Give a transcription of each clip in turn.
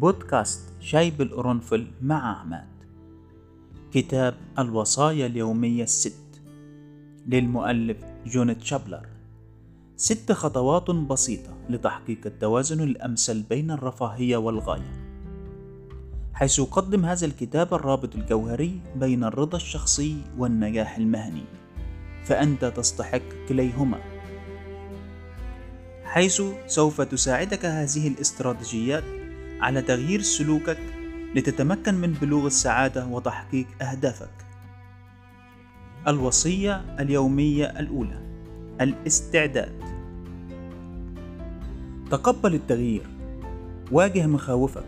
بودكاست شاي بالقرنفل مع عماد كتاب الوصايا اليومية الست. للمؤلف جونيت شابلر. ست خطوات بسيطة لتحقيق التوازن الأمثل بين الرفاهية والغاية. حيث يقدم هذا الكتاب الرابط الجوهري بين الرضا الشخصي والنجاح المهني. فأنت تستحق كليهما. حيث سوف تساعدك هذه الاستراتيجيات على تغيير سلوكك لتتمكن من بلوغ السعادة وتحقيق أهدافك. الوصية اليومية الأولى الاستعداد. تقبل التغيير. واجه مخاوفك.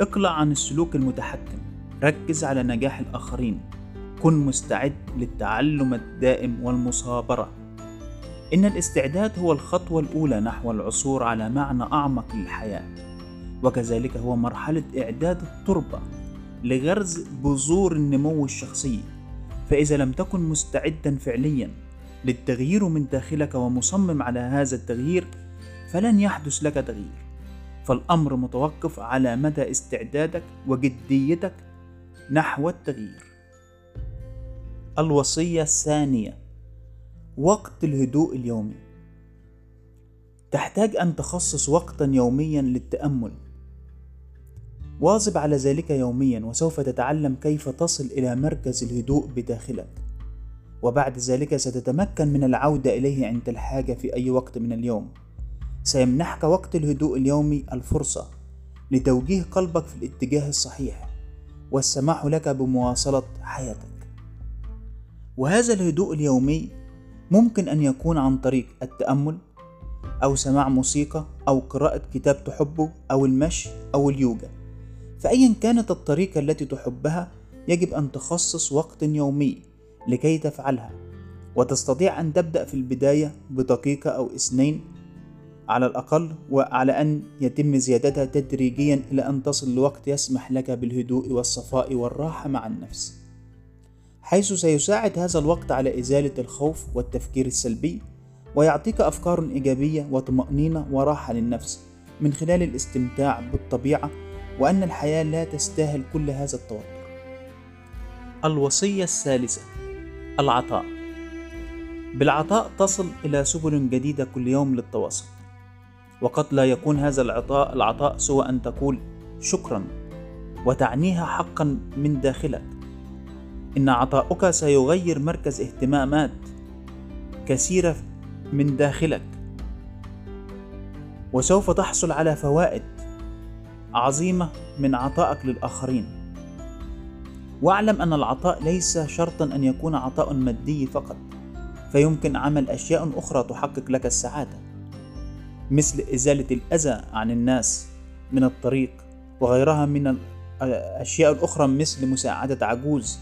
اقلع عن السلوك المتحكم. ركز على نجاح الآخرين. كن مستعد للتعلم الدائم والمصابرة. إن الاستعداد هو الخطوة الأولى نحو العثور على معنى أعمق للحياة وكذلك هو مرحلة إعداد التربة لغرز بذور النمو الشخصي. فإذا لم تكن مستعدا فعليا للتغيير من داخلك ومصمم على هذا التغيير فلن يحدث لك تغيير. فالأمر متوقف على مدى استعدادك وجديتك نحو التغيير. الوصية الثانية وقت الهدوء اليومي. تحتاج أن تخصص وقتا يوميا للتأمل. واظب على ذلك يوميا وسوف تتعلم كيف تصل إلى مركز الهدوء بداخلك. وبعد ذلك ستتمكن من العودة إليه عند الحاجة في أي وقت من اليوم. سيمنحك وقت الهدوء اليومي الفرصة لتوجيه قلبك في الاتجاه الصحيح والسماح لك بمواصلة حياتك. وهذا الهدوء اليومي ممكن أن يكون عن طريق التأمل أو سماع موسيقى أو قراءة كتاب تحبه أو المشي أو اليوجا. فأيا كانت الطريقة التي تحبها يجب أن تخصص وقت يومي لكي تفعلها وتستطيع أن تبدأ في البداية بدقيقة أو اثنين على الأقل وعلى أن يتم زيادتها تدريجيا إلى أن تصل لوقت يسمح لك بالهدوء والصفاء والراحة مع النفس. حيث سيساعد هذا الوقت على إزالة الخوف والتفكير السلبي ويعطيك أفكار إيجابية وطمأنينة وراحة للنفس من خلال الاستمتاع بالطبيعة وأن الحياة لا تستاهل كل هذا التوتر. الوصية الثالثة العطاء. بالعطاء تصل إلى سبل جديدة كل يوم للتواصل. وقد لا يكون هذا العطاء العطاء سوى أن تقول شكرا وتعنيها حقا من داخلك. إن عطاؤك سيغير مركز اهتمامات كثيرة من داخلك. وسوف تحصل على فوائد عظيمة من عطائك للآخرين. واعلم أن العطاء ليس شرطا أن يكون عطاء مادي فقط فيمكن عمل أشياء أخرى تحقق لك السعادة مثل إزالة الأذى عن الناس من الطريق وغيرها من الأشياء الأخرى مثل مساعدة عجوز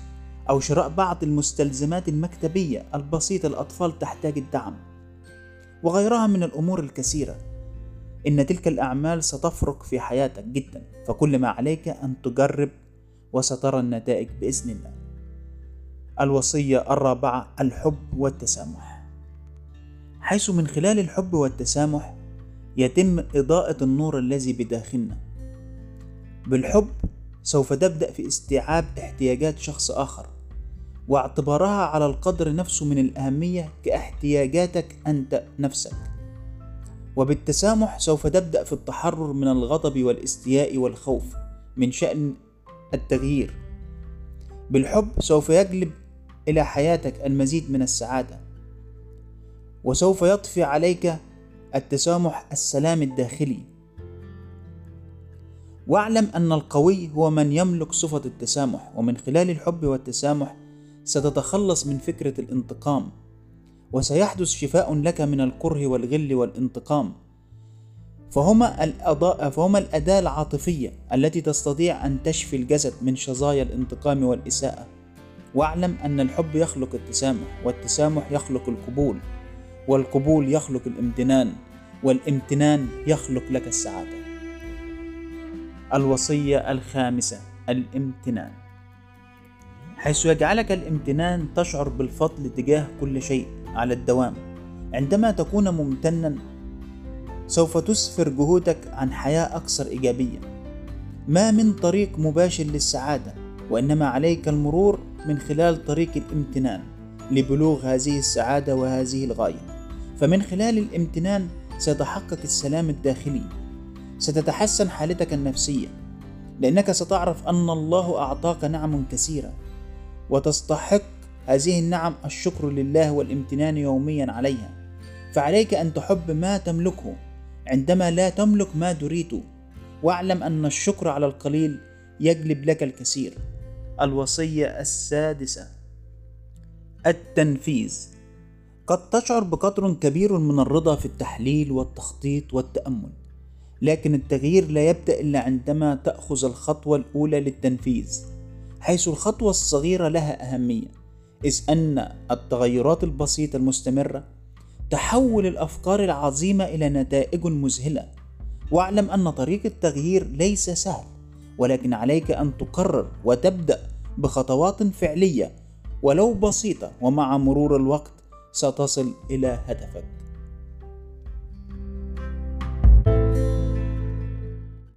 أو شراء بعض المستلزمات المكتبية البسيطة الأطفال تحتاج الدعم وغيرها من الأمور الكثيرة. إن تلك الأعمال ستفرق في حياتك جدا فكل ما عليك أن تجرب وسترى النتائج بإذن الله. الوصية الرابعة الحب والتسامح. حيث من خلال الحب والتسامح يتم إضاءة النور الذي بداخلنا. بالحب سوف تبدأ في استيعاب احتياجات شخص آخر واعتبارها على القدر نفسه من الأهمية كاحتياجاتك أنت نفسك. وبالتسامح سوف تبدأ في التحرر من الغضب والاستياء والخوف من شأن التغيير. بالحب سوف يجلب إلى حياتك المزيد من السعادة وسوف يضفي عليك التسامح السلام الداخلي. واعلم أن القوي هو من يملك صفة التسامح ومن خلال الحب والتسامح ستتخلص من فكرة الانتقام. وسيحدث شفاء لك من الكره والغل والانتقام. فهما الأضاء فهما الأداة العاطفية التي تستطيع أن تشفي الجسد من شظايا الانتقام والإساءة. واعلم أن الحب يخلق التسامح والتسامح يخلق القبول والقبول يخلق الامتنان والامتنان يخلق لك السعادة. الوصية الخامسة الامتنان. حيث يجعلك الامتنان تشعر بالفضل تجاه كل شيء على الدوام. عندما تكون ممتنا سوف تسفر جهودك عن حياة أكثر إيجابية. ما من طريق مباشر للسعادة وإنما عليك المرور من خلال طريق الامتنان لبلوغ هذه السعادة وهذه الغاية. فمن خلال الامتنان سيتحقق السلام الداخلي. ستتحسن حالتك النفسية لأنك ستعرف أن الله أعطاك نعم كثيرة وتستحق هذه النعم الشكر لله والامتنان يوميا عليها. فعليك أن تحب ما تملكه عندما لا تملك ما تريد واعلم أن الشكر على القليل يجلب لك الكثير. الوصية السادسة. التنفيذ. قد تشعر بقدر كبير من الرضا في التحليل والتخطيط والتأمل لكن التغيير لا يبدأ إلا عندما تأخذ الخطوة الأولى للتنفيذ حيث الخطوة الصغيرة لها أهمية. إذ أن التغيرات البسيطة المستمرة تحول الأفكار العظيمة إلى نتائج مذهلة. واعلم أن طريق التغيير ليس سهل ولكن عليك أن تقرر وتبدأ بخطوات فعلية. ولو بسيطة ومع مرور الوقت ستصل إلى هدفك.